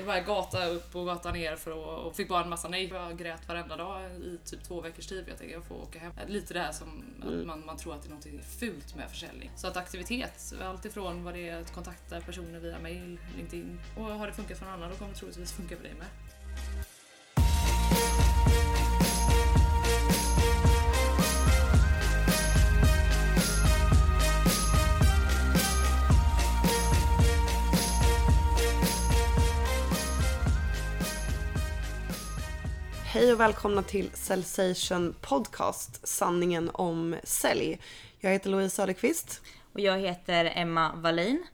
Det var gata upp och gata ner för att, och fick bara en massa nej. Jag grät varenda dag i typ två veckors tid. Jag tänkte jag får åka hem. Lite det här som att man, man tror att det är något fult med försäljning. Så att aktivitet, allt ifrån vad det är att kontakta personer via mail, LinkedIn. Och har det funkat för någon annan då kommer det troligtvis funka för dig med. Hej och välkomna till Cellsation Podcast, sanningen om sälj. Jag heter Louise Söderqvist. Och jag heter Emma Wallin.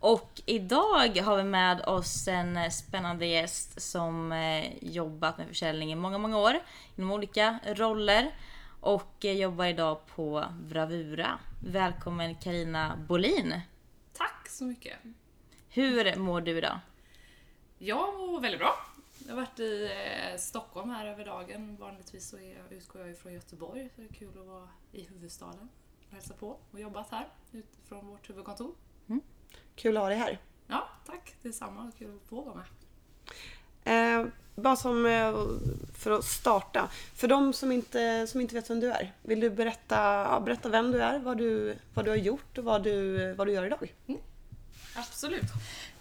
Och idag har vi med oss en spännande gäst som eh, jobbat med försäljning i många, många år inom olika roller och eh, jobbar idag på Bravura. Välkommen Karina Bolin. Tack så mycket. Hur mår du idag? Jag mår väldigt bra. Jag har varit i eh, Stockholm här över dagen. Vanligtvis så är jag, utgår jag ifrån Göteborg, så det är kul att vara i huvudstaden och hälsa på och jobbat här utifrån vårt huvudkontor. Kul att ha dig här. Ja, tack detsamma. Kul att få vara med. Eh, bara som eh, för att starta. För de som inte, som inte vet vem du är. Vill du berätta, ja, berätta vem du är, vad du, vad du har gjort och vad du, vad du gör idag? Absolut.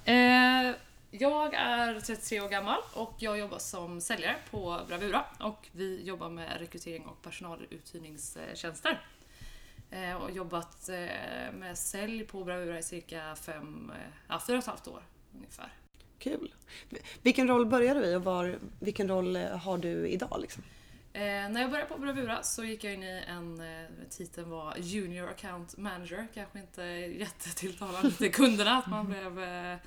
Eh, jag är 33 år gammal och jag jobbar som säljare på Bravura och vi jobbar med rekrytering och personaluthyrningstjänster. Eh, och jobbat eh, med sälj på Bravura i cirka fem, eh, ja, år ungefär. Kul. Vilken roll började du i och var, vilken roll har du idag? Liksom? Eh, när jag började på Bravura så gick jag in i en, titeln var Junior Account Manager, kanske inte jättetilltalande till kunderna att man blev eh,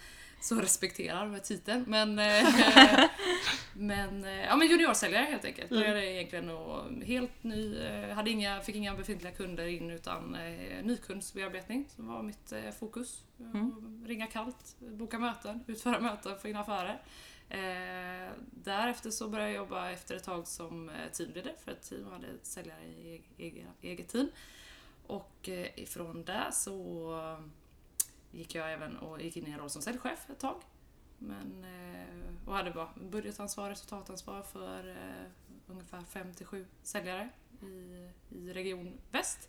så respekterad med titeln. Men, eh, men, eh, ja, men juniorsäljare helt enkelt. Började egentligen och helt ny, eh, hade inga, fick inga befintliga kunder in utan nykundsbearbetning som var mitt fokus. Ringa kallt, boka möten, utföra möten, få in affärer. Eh, därefter så började jag jobba efter ett tag som teamleader för ett team, hade ett säljare i eget, eget team. Och eh, ifrån det så gick jag även och gick in i en roll som säljchef ett tag. Men, eh, och hade bara budgetansvar, resultatansvar för eh, ungefär 5-7 säljare i, i Region Väst.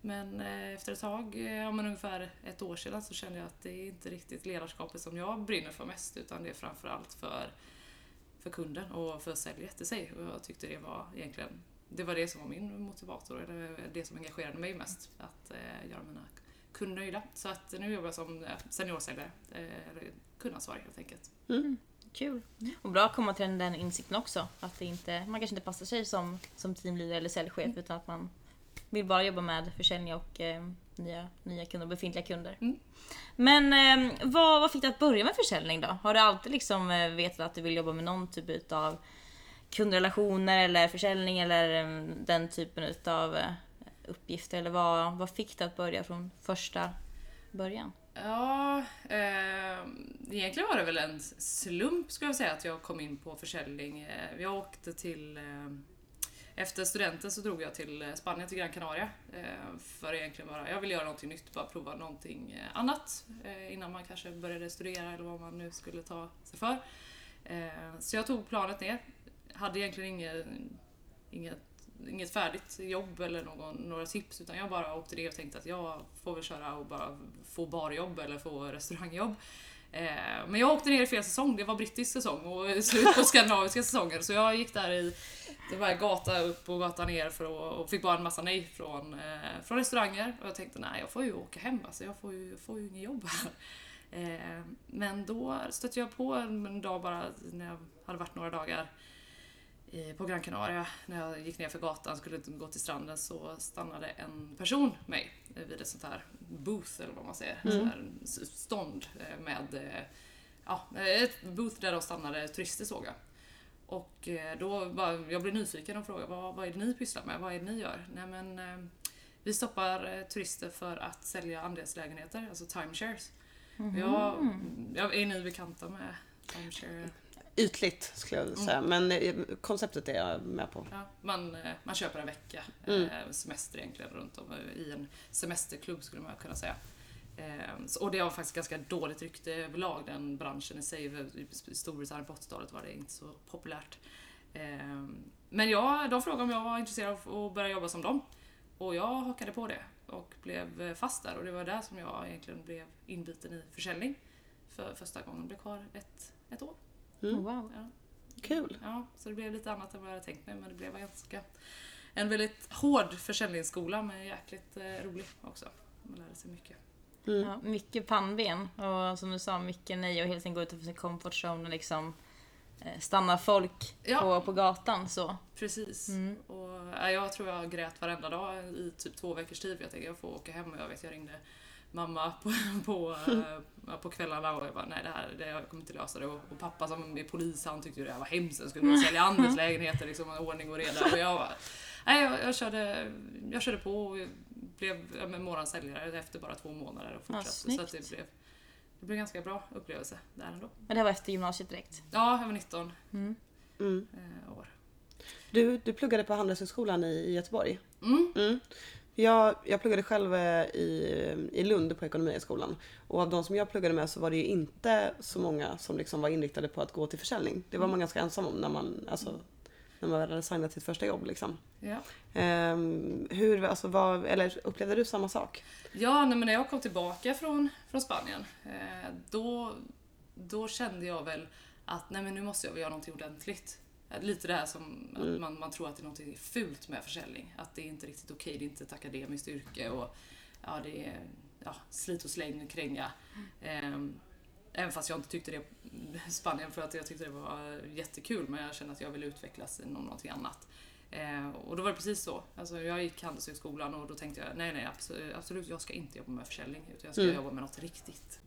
Men eh, efter ett tag, ja, men ungefär ett år sedan, så kände jag att det är inte riktigt ledarskapet som jag brinner för mest utan det är framförallt för, för kunden och för säljet i sig. Och jag tyckte det var egentligen det var det som var min motivator, eller det som engagerade mig mest. Att eh, göra mina kunder nöjda. Så att nu jobbar jag som eh, seniorsäljare, eh, eller kundansvarig helt enkelt. Kul. Och bra att komma till den, insikten också. Att det inte, man kanske inte passar sig som, som teamleader eller säljchef utan att man vill bara jobba med försäljning och eh, nya, nya kunder, befintliga kunder. Mm. Men eh, vad, vad fick dig att börja med försäljning då? Har du alltid liksom eh, vetat att du vill jobba med någon typ av kundrelationer eller försäljning eller eh, den typen utav uppgifter? Eller vad, vad fick dig att börja från första början? Ja, eh, egentligen var det väl en slump skulle jag säga att jag kom in på försäljning. Eh, jag åkte till eh, efter studenten så drog jag till eh, Spanien, till Gran Canaria. Eh, för egentligen bara, jag ville göra någonting nytt, bara prova någonting annat innan man kanske började studera eller vad man nu skulle ta sig för. Så jag tog planet ner. Hade egentligen inget, inget, inget färdigt jobb eller någon, några tips utan jag bara åkte ner och tänkte att jag får väl köra och bara få barjobb eller få restaurangjobb. Eh, Men jag åkte ner i fel säsong, det var brittisk säsong och slut på skandinaviska säsonger. Så jag gick där i det var gata upp och gata ner för att, och fick bara en massa nej från, eh, från restauranger. Och jag tänkte nej jag får ju åka hem alltså, jag får ju, får ju inget jobb här. Eh, Men då stötte jag på en dag bara när jag hade varit några dagar på Gran Canaria när jag gick ner för gatan skulle gå till stranden så stannade en person mig vid ett sånt här booth eller vad man säger, mm. här s- stånd eh, med eh, ja, ett booth där de stannade turister såg jag. Och eh, då bara, jag blev nyfiken och frågade vad, vad är det ni pysslar med? Vad är det ni gör? Nej men vi stoppar turister för att sälja andelslägenheter, alltså timeshares. Jag, jag, är ni bekanta med timeshare? Ytligt skulle jag säga, men eh, konceptet är jag med på. Ja, man, eh, man köper en vecka Mm. eh, semester egentligen runt om i en semesterklubb skulle man kunna säga. Eh, så- och det har faktiskt ganska dåligt rykte överlag, den branschen i sig. I Storbritannien på 80-talet var det inte så populärt. Eh, men jag, de frågade om jag var intresserad av att börja jobba som dem. Och jag hakade på det och blev fast där och det var där som jag egentligen blev inbiten i försäljning för första gången. Blev kvar ett, ett år. Mm. Wow. Ja. Kul. Ja, så det blev lite annat än vad jag hade tänkt mig men det blev ganska en väldigt hård försäljningsskola men jäkligt eh, rolig också. Man lärde sig mycket. Mm. Ja, mycket pannben och som du sa, mycket nej och hela tiden gå utanför sin comfort zone och liksom eh, stanna folk Ja. på, på gatan så. Precis. Mm. Och, ja, jag tror jag grät varenda dag i typ två veckors tid för jag tänkte jag får åka hem och jag vet jag ringde mamma på, på, eh, på kvällarna och jag bara nej det här det, jag kommer inte lösa det och, och pappa som är polis han tyckte ju det här var hemskt, jag skulle sälja andras lägenheter liksom, ordning och reda och jag bara, nej jag, jag, körde, jag körde på och blev ja, men månadens säljare efter bara två månader och Ja, fortsatte så att det blev det blev en ganska bra upplevelse där ändå. Men det var efter gymnasiet direkt. Ja, jag var 19 Mm. Mm. eh, år. Du, du pluggade på Handelshögskolan i, i Göteborg. Mm. Mm. Jag, jag pluggade själv eh, i, i Lund på Ekonomiskolan. Och av de som jag pluggade med så var det ju inte så många som liksom var inriktade på att gå till försäljning. Det var man ganska ensam om när man, alltså, när man hade signat sitt första jobb. Liksom. Ja. Ehm, hur, alltså, vad, eller upplevde du samma sak? Ja, nej, men när jag kom tillbaka från, från Spanien, eh, då, då kände jag väl att nej, men nu måste jag väl göra någonting ordentligt. Lite det här som att man, man tror att det är någonting fult med försäljning. Att det är inte riktigt okej, det är inte ett akademiskt yrke och ja, det är ja, slit och släng och kränga. Ehm, även fast jag inte tyckte det i Spanien för att jag tyckte det var jättekul men jag kände att jag ville utvecklas inom någonting annat. Eh, och då var det precis så. Alltså, jag gick Handelshögskolan och då tänkte jag nej, nej absolut, absolut jag ska inte jobba med försäljning utan jag ska Mm. jobba med något riktigt.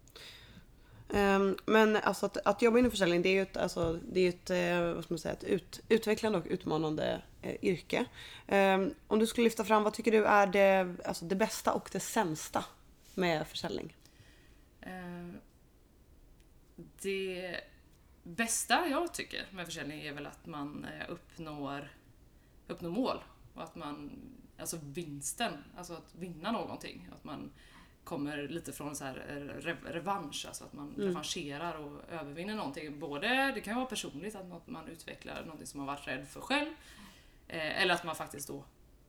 Ehm, men alltså att, att jobba inom försäljning det är ju ett, alltså, det är ett, eh, vad ska man säga, ett ut, utvecklande och utmanande eh, yrke. Ehm, om du skulle lyfta fram, vad tycker du är det, alltså, det bästa och det sämsta med försäljning? Ehm, det bästa jag tycker med försäljning är väl att man eh, uppnår, uppnår mål och att man, alltså vinsten, alltså att vinna någonting. Att man kommer lite från så här eh, rev- revansch, alltså att man revanscherar och övervinner någonting. Både, det kan vara personligt, att något- man utvecklar någonting som man varit rädd för själv. Eh, eller att man faktiskt då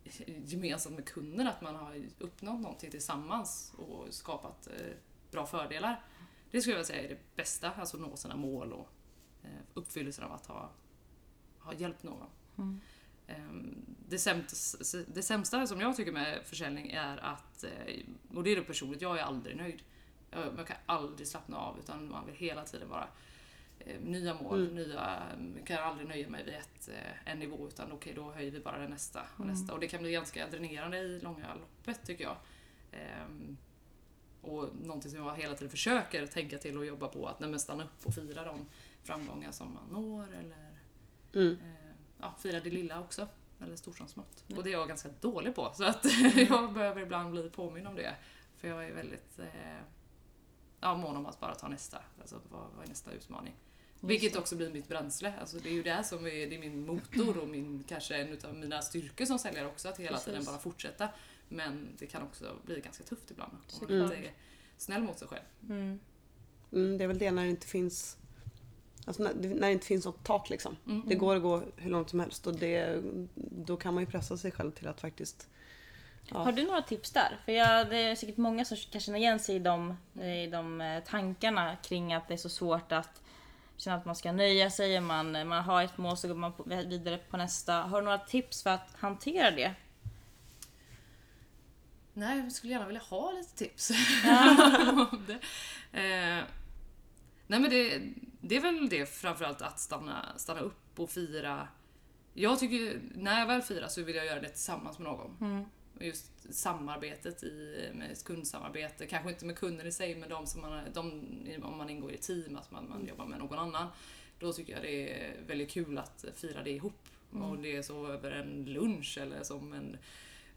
gemensamt med kunden, att man har uppnått någonting tillsammans och skapat eh, bra fördelar. Det skulle jag säga är det bästa, alltså nå sina mål och eh, uppfyllelsen av att ha, ha hjälpt någon. Mm. Ehm, Det sämsta, det sämsta som jag tycker med försäljning är att, eh, och det är det personligt, jag är aldrig nöjd. Jag, kan aldrig slappna av utan man vill hela tiden vara eh, nya mål, Mm. nya, jag kan aldrig nöja mig vid ett, eh, en nivå utan okej då höjer vi bara det nästa och nästa. Och det kan bli ganska dränerande i långa loppet tycker jag. Ehm, och någonting som jag hela tiden försöker tänka till och jobba på att nej, stanna upp och fira de framgångar som man når eller Mm. eh, ja, fira det lilla också. Eller stort som smått. Och det är jag ganska dålig på så att jag behöver ibland bli påminn om det. För jag är väldigt eh, ja, mån om att bara ta nästa. Alltså vad, vad är nästa utmaning? Vilket också blir mitt bränsle. Alltså det är ju det som är, det är min motor och min, kanske en av mina styrkor som säljare också. Att hela Precis. tiden bara fortsätta. Men det kan också bli ganska tufft ibland. Om man inte är snäll mot sig själv. Mm. Mm, det är väl det när det inte finns Alltså när, när det inte finns något tak liksom. Mm. Det går att gå hur långt som helst och det, då kan man ju pressa sig själv till att faktiskt Ja. Har du några tips där? För jag, det är säkert många som kan känna igen sig i de, i de eh, tankarna kring att det är så svårt att känna att man ska nöja sig. Man, man har ett mål så går man på, vidare på nästa. Har du några tips för att hantera det? Nej, jag skulle gärna vilja ha lite tips. det. Eh, nej men det, det är väl det framförallt att stanna, stanna upp och fira. Jag tycker, när jag väl firar så vill jag göra det tillsammans med någon. Mm. Och Just samarbetet i, med kundsamarbete, kanske inte med kunden i sig men de som man, de, om man ingår i team, att man, man jobbar med någon annan. Då tycker jag det är väldigt kul att fira det ihop. Och det är så över en lunch eller som en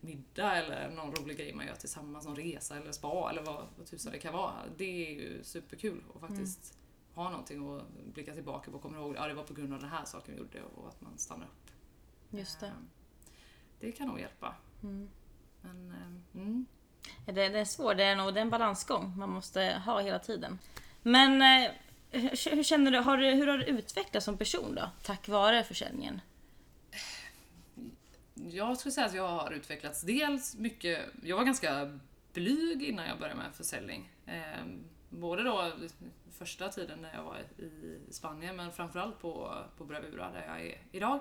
middag eller någon rolig grej man gör tillsammans, någon resa eller spa eller vad, vad tusan det kan vara. Det är ju superkul att faktiskt ha någonting och blicka tillbaka på och komma ihåg ja det var på grund av den här saken vi gjorde och att man stannar upp. Just det. Ehm, Det kan nog hjälpa. Mm. Men, ehm, mm. Det, det är svårt, det är nog det är en balansgång man måste ha hela tiden. Men eh, hur, hur känner du, har du, hur har du utvecklats som person då? Tack vare försäljningen? Jag skulle säga att jag har utvecklats dels mycket, jag var ganska blyg innan jag började med försäljning. Både då första tiden när jag var i Spanien men framförallt på, på Bravura där jag är idag.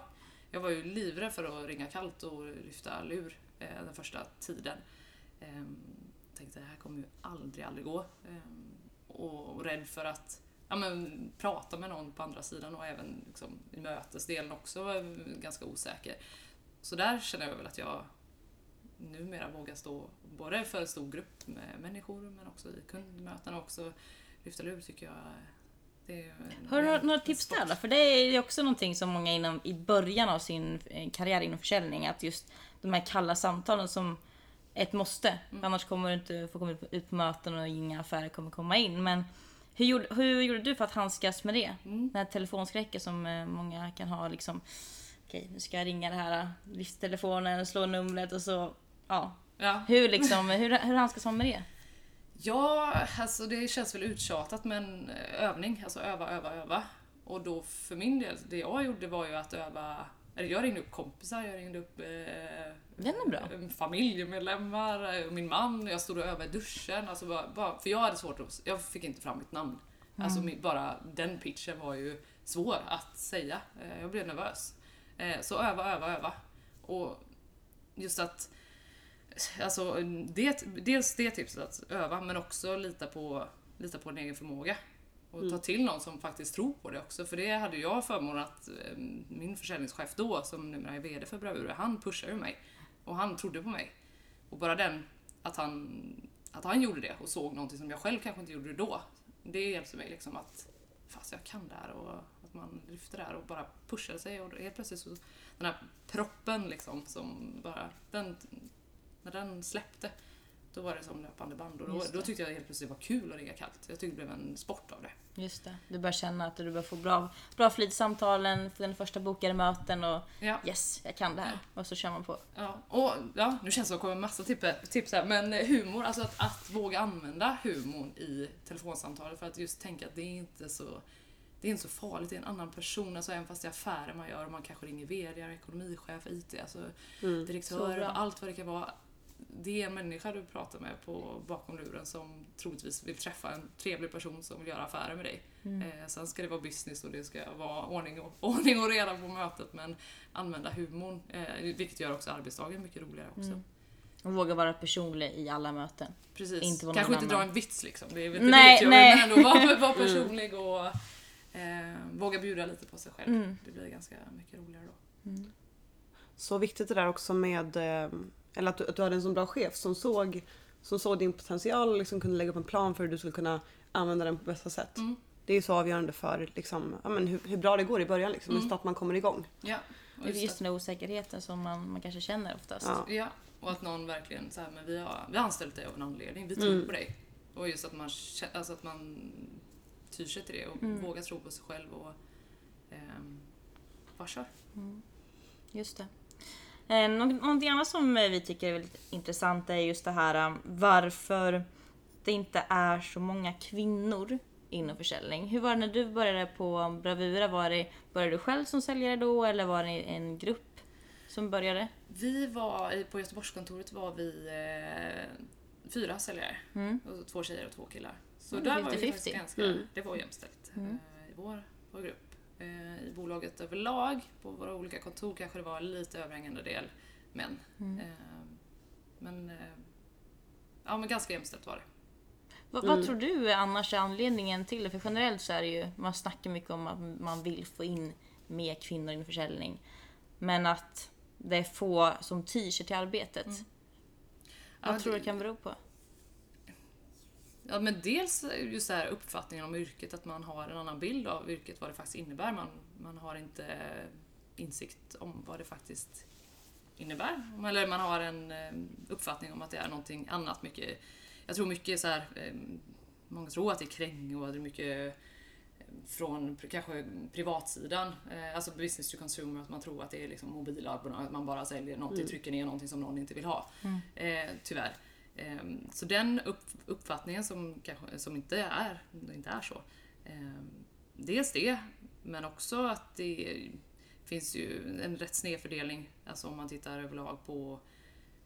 Jag var ju livrädd för att ringa kallt och lyfta lur eh, den första tiden. Eh, tänkte det här kommer ju aldrig, aldrig gå. Eh, och, och rädd för att ja, men, prata med någon på andra sidan och även liksom, i mötesdelen också var jag ganska osäker. Så där känner jag väl att jag numera vågar stå både för en stor grupp med människor men också i kundmöten och också lyfta lur tycker jag är Har du några, en tips där då? För det är ju också någonting som många inom, i början av sin eh, karriär inom försäljning, att just de här kalla samtalen som ett måste. Annars kommer du inte få komma ut på, möten och inga affärer kommer komma in. Men hur gjorde, hur gjorde du för att handskas med det? Den här telefonskräcken som eh, många kan ha liksom. Okej, nu ska jag ringa det här, lyfta telefonen, slå numret och så. Ja. Ja. Hur liksom, hur, hur handskas man med det? Ja, alltså det känns väl uttjatat men övning, alltså öva, öva, öva. Och då för min del, det jag gjorde var ju att öva, eller jag ringde upp kompisar, jag ringde upp eh, eh, familjemedlemmar, eh, min man, jag stod och övade i duschen. Alltså bara, bara, för jag hade svårt att, jag fick inte fram mitt namn. Alltså Mm. min, bara den pitchen var ju svår att säga. Eh, jag blev nervös. Eh, så öva, öva, öva. Och just att Alltså, det, dels det tipset att öva men också lita på, lita på din egen förmåga. Och ta till någon som faktiskt tror på det också. För det hade jag förmånen att eh, min försäljningschef då, som numera är VD för Bravura, han pushade mig. Och han trodde på mig. Och bara den, att han, att han gjorde det och såg någonting som jag själv kanske inte gjorde då. Det hjälpte mig liksom att, fast jag kan det här och att man lyfter det här och bara pushade sig och helt plötsligt så, den här proppen liksom som bara, den, när den släppte då var det som löpande band och då, då tyckte jag helt plötsligt det var kul att ringa kallt. Jag tyckte det blev en sport av det. Just det. Du börjar känna att du börjar få bra, bra flyt i samtalen, den första bokade möten och Ja. yes, jag kan det här. Och så kör man på. Ja, och ja, nu känns det som att det kommer massa tips, tips här, men humor, alltså att, att våga använda humorn i telefonsamtalet för att just tänka att det är inte så det är inte så farligt, det är en annan person, alltså även fast det är affärer man gör och man kanske ringer VD, ekonomichef, IT, alltså Mm. Bra. allt vad det kan vara. Det är en människa du pratar med på bakom luren som troligtvis vill träffa en trevlig person som vill göra affärer med dig. Eh, sen ska det vara business och det ska vara ordning och, ordning och reda på mötet men använda humorn, eh, vilket gör också arbetsdagen mycket roligare också. Och våga vara personlig i alla möten. Precis. Inte Kanske någon inte dra en vits liksom, det inte Nej, det nej. men ändå vara, vara personlig och eh, våga bjuda lite på sig själv. Mm. Det blir ganska mycket roligare då. Så viktigt det där också med, eh, eller att du, att du hade en så bra chef som såg, som såg din potential och liksom kunde lägga upp en plan för hur du skulle kunna använda den på bästa sätt. Mm. Det är ju så avgörande för liksom, ja, men hur, hur bra det går i början, liksom, Mm. just att man kommer igång. Ja, och Det är just just den där osäkerheten som man, man kanske känner oftast. Ja. Ja, och att någon verkligen så här, men vi har, vi har anställt dig av en anledning, vi tror Mm. på dig. Och just att man, alltså att man tyr sig till det och Mm. vågar tro på sig själv och ehm, bara kör. Just det. Eh, nå- någonting annat som eh, vi tycker är väldigt intressant är just det här um, varför det inte är så många kvinnor inom försäljning. Hur var det när du började på Bravura? Var det, började du själv som säljare då eller var det en grupp som började? Vi var, på Göteborgskontoret var vi eh, fyra säljare. Mm. Och två tjejer och två killar. Så Mm, där var vi 50-50. faktiskt ganska, Mm. det var jämställt Mm. eh, i vår, vår grupp. Eh, I bolaget överlag, på våra olika kontor kanske det var lite överhängande del män. Mm. Eh, men, eh, ja men ganska jämställt var det. Vad, Mm. vad tror du är annars är anledningen till det? För generellt så är det ju, man snackar mycket om att man vill få in mer kvinnor i försäljning. Men att det är få som tyr sig till arbetet. Mm. Vad Ja, tror du det kan bero på? Ja men dels just här uppfattningen om yrket, att man har en annan bild av yrket, vad det faktiskt innebär. Man, man har inte insikt om vad det faktiskt innebär. Eller man har en eh, uppfattning om att det är någonting annat. Mycket, jag tror mycket så här, eh, många tror att det är kräng och att det är mycket eh, från kanske privatsidan, alltså business to consumer, att man tror att det är liksom mobilabonnemang, att man bara säljer någonting, Mm. trycker ner någonting som någon inte vill ha. Mm. Eh, tyvärr. Ehm, Så den upp, uppfattningen som, kanske, som inte, är, inte är så. ehm, Dels det, men också att det finns ju en rätt snedfördelning, alltså om man tittar överlag på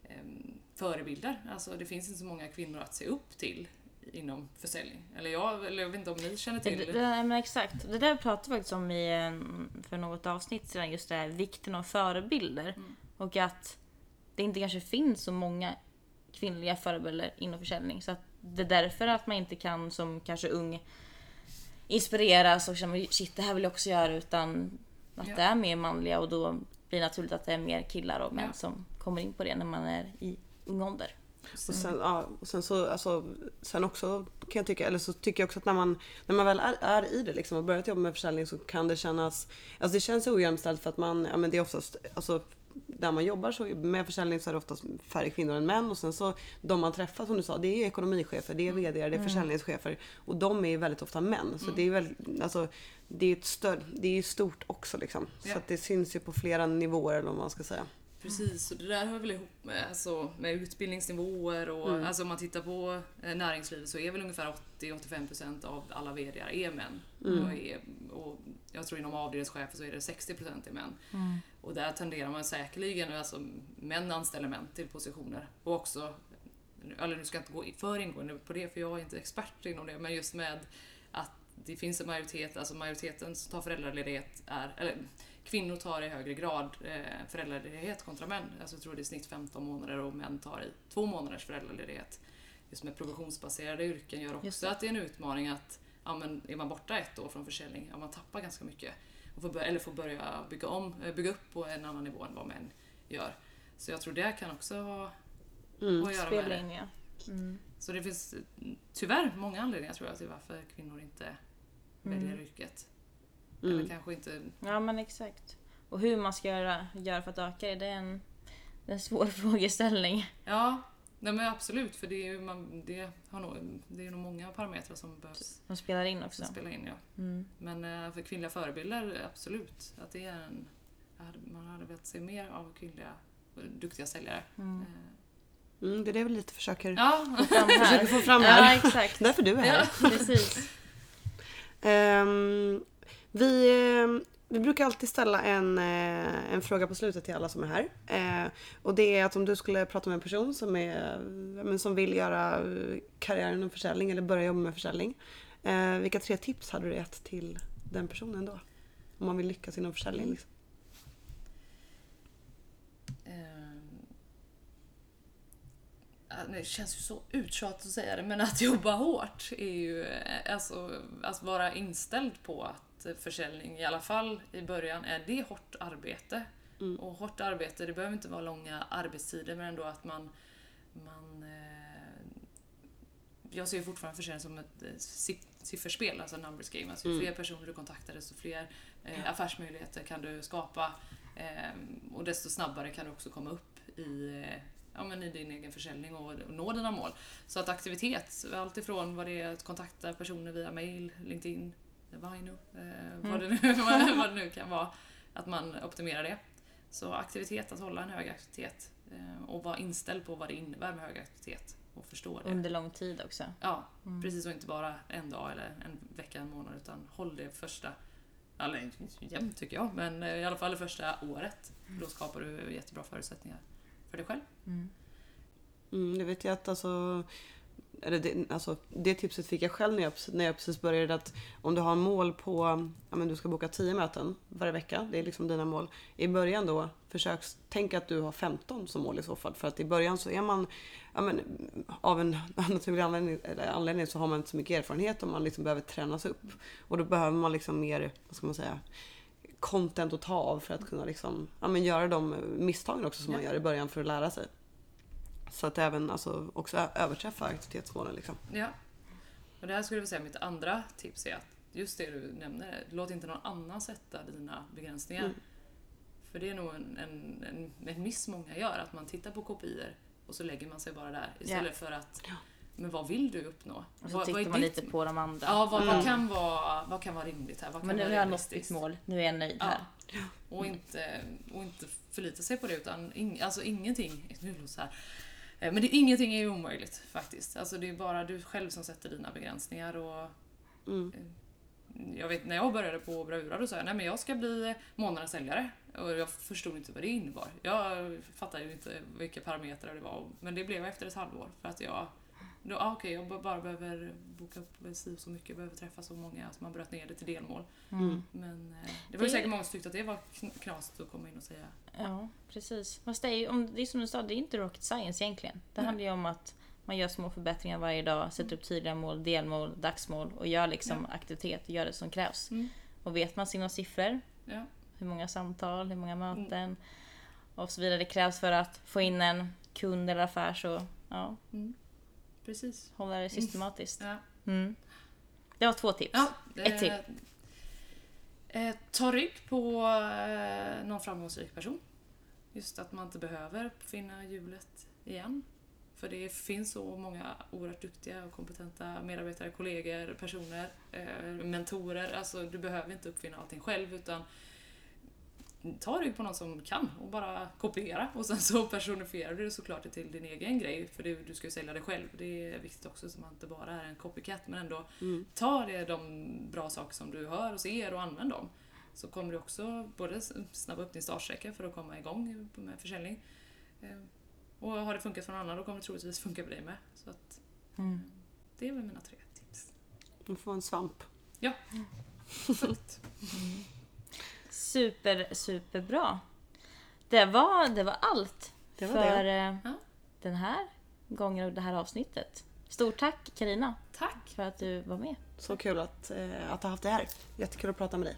ehm, förebilder. Alltså det finns inte så många kvinnor att se upp till inom försäljning. Eller jag, eller jag vet inte om ni känner till det, men exakt. Det där pratade vi faktiskt om i, för något avsnitt sedan, just det här vikten av förebilder. Mm. Och att det inte kanske finns så många kvinnliga förebilder inom försäljning. Så att det är därför att man inte kan som kanske ung inspireras och känna shit det här vill jag också göra utan att Ja. det är mer manliga och då blir det naturligt att det är mer killar och män Ja. som kommer in på det när man är i ung ålder. Och sen, ja, och sen så, alltså, sen också kan jag tycka, eller så tycker jag också att när man, när man väl är, är i det liksom och börjat jobba med försäljning så kan det kännas, alltså det känns ojämställt för att man, ja men det är oftast, alltså där man jobbar så med försäljning så är det oftast färre kvinnor än män och sen så de man träffar som du sa, det är ekonomichefer, det är VD, det är försäljningschefer och de är väldigt ofta män. Så det är väl, alltså det är ett större, det är stort också liksom. Så att det syns ju på flera nivåer eller vad man ska säga. Precis, och det där hör väl ihop med, alltså, med utbildningsnivåer och Mm. alltså, om man tittar på eh, näringslivet så är väl ungefär 80-85% av alla VD är män. Mm. Och, är, och jag tror inom avdelningschefer så är det 60% är män. Och där tenderar man säkerligen, alltså män anställer män till positioner. Och också, eller nu ska jag inte gå för ingående på det för jag är inte expert inom det, men just med att det finns en majoritet, alltså majoriteten som tar föräldraledighet är, eller kvinnor tar i högre grad eh, föräldraledighet kontra män. Alltså jag tror det är snitt 15 månader och män tar i två månaders föräldraledighet. Just med provisionsbaserade yrken gör också att det är en utmaning att ja, men är man borta ett år från försäljning, ja, man tappar ganska mycket. Och får börja, eller får börja bygga, om, eh, bygga upp på en annan nivå än vad män gör. Så jag tror det kan också ha Mm. att göra med det. Mm. Så det finns tyvärr många anledningar tror jag till varför kvinnor inte väljer Mm. yrket. Mm. Eller kanske inte... Ja men exakt. Och hur man ska göra, göra för att öka det, det är en, det är en svår frågeställning. Ja, nej men absolut. För det är ju man, det har nog, det är nog många parametrar som behövs Som spelar in också. spela in. Ja. Mm. Men eh, för kvinnliga förebilder, absolut. Att det är en, man hade velat se mer av kvinnliga eh, duktiga säljare. Mm. Eh, Mm, det är det vi lite försöker, Ja, Fram försöker här. få fram Ja här. exakt. Därför du är här. ja. Precis. Ehm, vi, ehm, vi brukar alltid ställa en, eh, en fråga på slutet till alla som är här. Eh, och det är att om du skulle prata med en person som, är, men som vill göra eh, karriär inom försäljning eller börja jobba med försäljning. Eh, vilka tre tips hade du gett till den personen då? Om man vill lyckas inom försäljning. Liksom. Ehm, ja, Det känns ju så uttjatat att säga det, men att jobba hårt är ju alltså att vara inställd på att försäljning, i alla fall i början, är det hårt arbete. Mm. Och hårt arbete, det behöver inte vara långa arbetstider, men ändå att man, man eh, jag ser fortfarande försäljning som ett eh, siff- sifferspel, alltså numbers game. Alltså ju Mm. fler personer du kontaktar, desto fler eh, affärsmöjligheter kan du skapa. Eh, och desto snabbare kan du också komma upp i, eh, ja, men i din egen försäljning och, och nå dina mål. Så att aktivitet, allt ifrån vad det är att kontakta personer via mail, LinkedIn, Vino, eh, vad, det nu, vad, vad det nu kan vara, att man optimerar det. Så aktivitet, att hålla en hög aktivitet eh, och vara inställd på vad det innebär med hög aktivitet och förstå det. Under lång tid också. Ja, Mm. precis och inte bara en dag eller en vecka, en månad utan håll det första, eller jämnt tycker jag, men eh, i alla fall det första året. Då skapar du jättebra förutsättningar för dig själv. Mm. Mm, det vet jag att alltså, eller det, alltså, det tipset fick jag själv när jag, när jag precis började att om du har mål på, ja men du ska boka 10 möten varje vecka, det är liksom dina mål. I början då, försök tänk att du har 15 som mål i så fall. För att i början så är man, ja men av en naturlig anledning, anledning så har man inte så mycket erfarenhet och man liksom behöver tränas upp. Och då behöver man liksom mer, vad ska man säga, content att ta av för att kunna liksom, ja men göra de misstagen också som man gör i början för att lära sig. Så att även alltså, också överträffa aktivitetsmålen. Liksom. Ja. Och det här skulle jag säga mitt andra tips är att just det du nämner, låt inte någon annan sätta dina begränsningar. Mm. För det är nog en, en, en, en miss många gör, att man tittar på kopior och så lägger man sig bara där istället för att men vad vill du uppnå? Och så vad, vad tittar man ditt- lite på de andra. Ja, vad, Mm. vad, kan vara, vad kan vara rimligt här? Vad kan Men nu vara har jag nått mitt mål. Nu är jag nöjd här. Ja. Och inte, och inte förlita sig på det utan ing, alltså ingenting, nu låter det så här, Men det, ingenting är ju omöjligt faktiskt. Alltså det är bara du själv som sätter dina begränsningar. Och, Mm. jag vet när jag började på Bravura då sa jag nej men jag ska bli månadens säljare. Och jag förstod inte vad det innebar. Jag fattade ju inte vilka parametrar det var. Men det blev jag efter ett halvår. För att jag då, ah, okej, jag bara behöver boka upp si så mycket, behöver träffa så många, så man bröt ner det till delmål. Mm. Men eh, det var ju Det- säkert många som tyckte att det var kn- knasigt att komma in och säga Ja, precis. Fast det är, om, det är som du sa, det är inte rocket science egentligen. Det Nej. handlar ju om att man gör små förbättringar varje dag, sätter upp tydliga mål, delmål, dagsmål och gör liksom aktivitet och gör det som krävs. Mm. Och vet man sina siffror, ja, hur många samtal, hur många möten och så vidare det krävs för att få in en kund eller affär så ja, precis. hålla det systematiskt. Ja. Mm. Det var två tips. Ja, Ett till. Eh, ta rygg på eh, någon framgångsrik person. Just att man inte behöver uppfinna hjulet igen. För det finns så många oerhört duktiga och kompetenta medarbetare, kollegor, personer, eh, mentorer. Alltså du behöver inte uppfinna allting själv utan ta rygg på någon som kan och bara kopiera och sen så personifierar du det såklart till din egen grej för det, du ska ju sälja det själv. Det är viktigt också så man inte bara är en copycat men ändå Mm. ta det de bra saker som du hör och ser och använd dem. Så kommer du också både snabba upp din startsträcka för att komma igång med försäljning. Eh, Och har det funkat för någon annan då kommer det troligtvis funka för dig med. Så att Mm. det är väl mina tre tips. Du får en svamp. Ja, fullt. Super, superbra. Det var, det var allt Det var för det. eh, Ja. den här gången och det här avsnittet. Stort tack Karina Tack för att du var med. Så kul att, eh, att ha haft det här. Jättekul att prata med dig.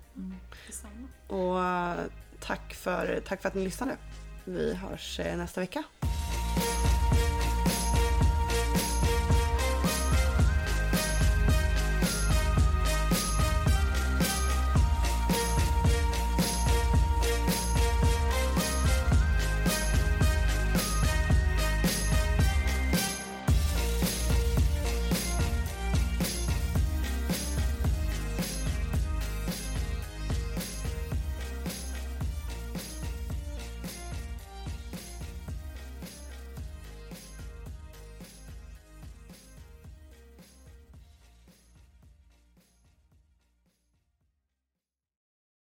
detsamma. Och eh, tack för, tack för att ni lyssnade. Vi hörs nästa vecka.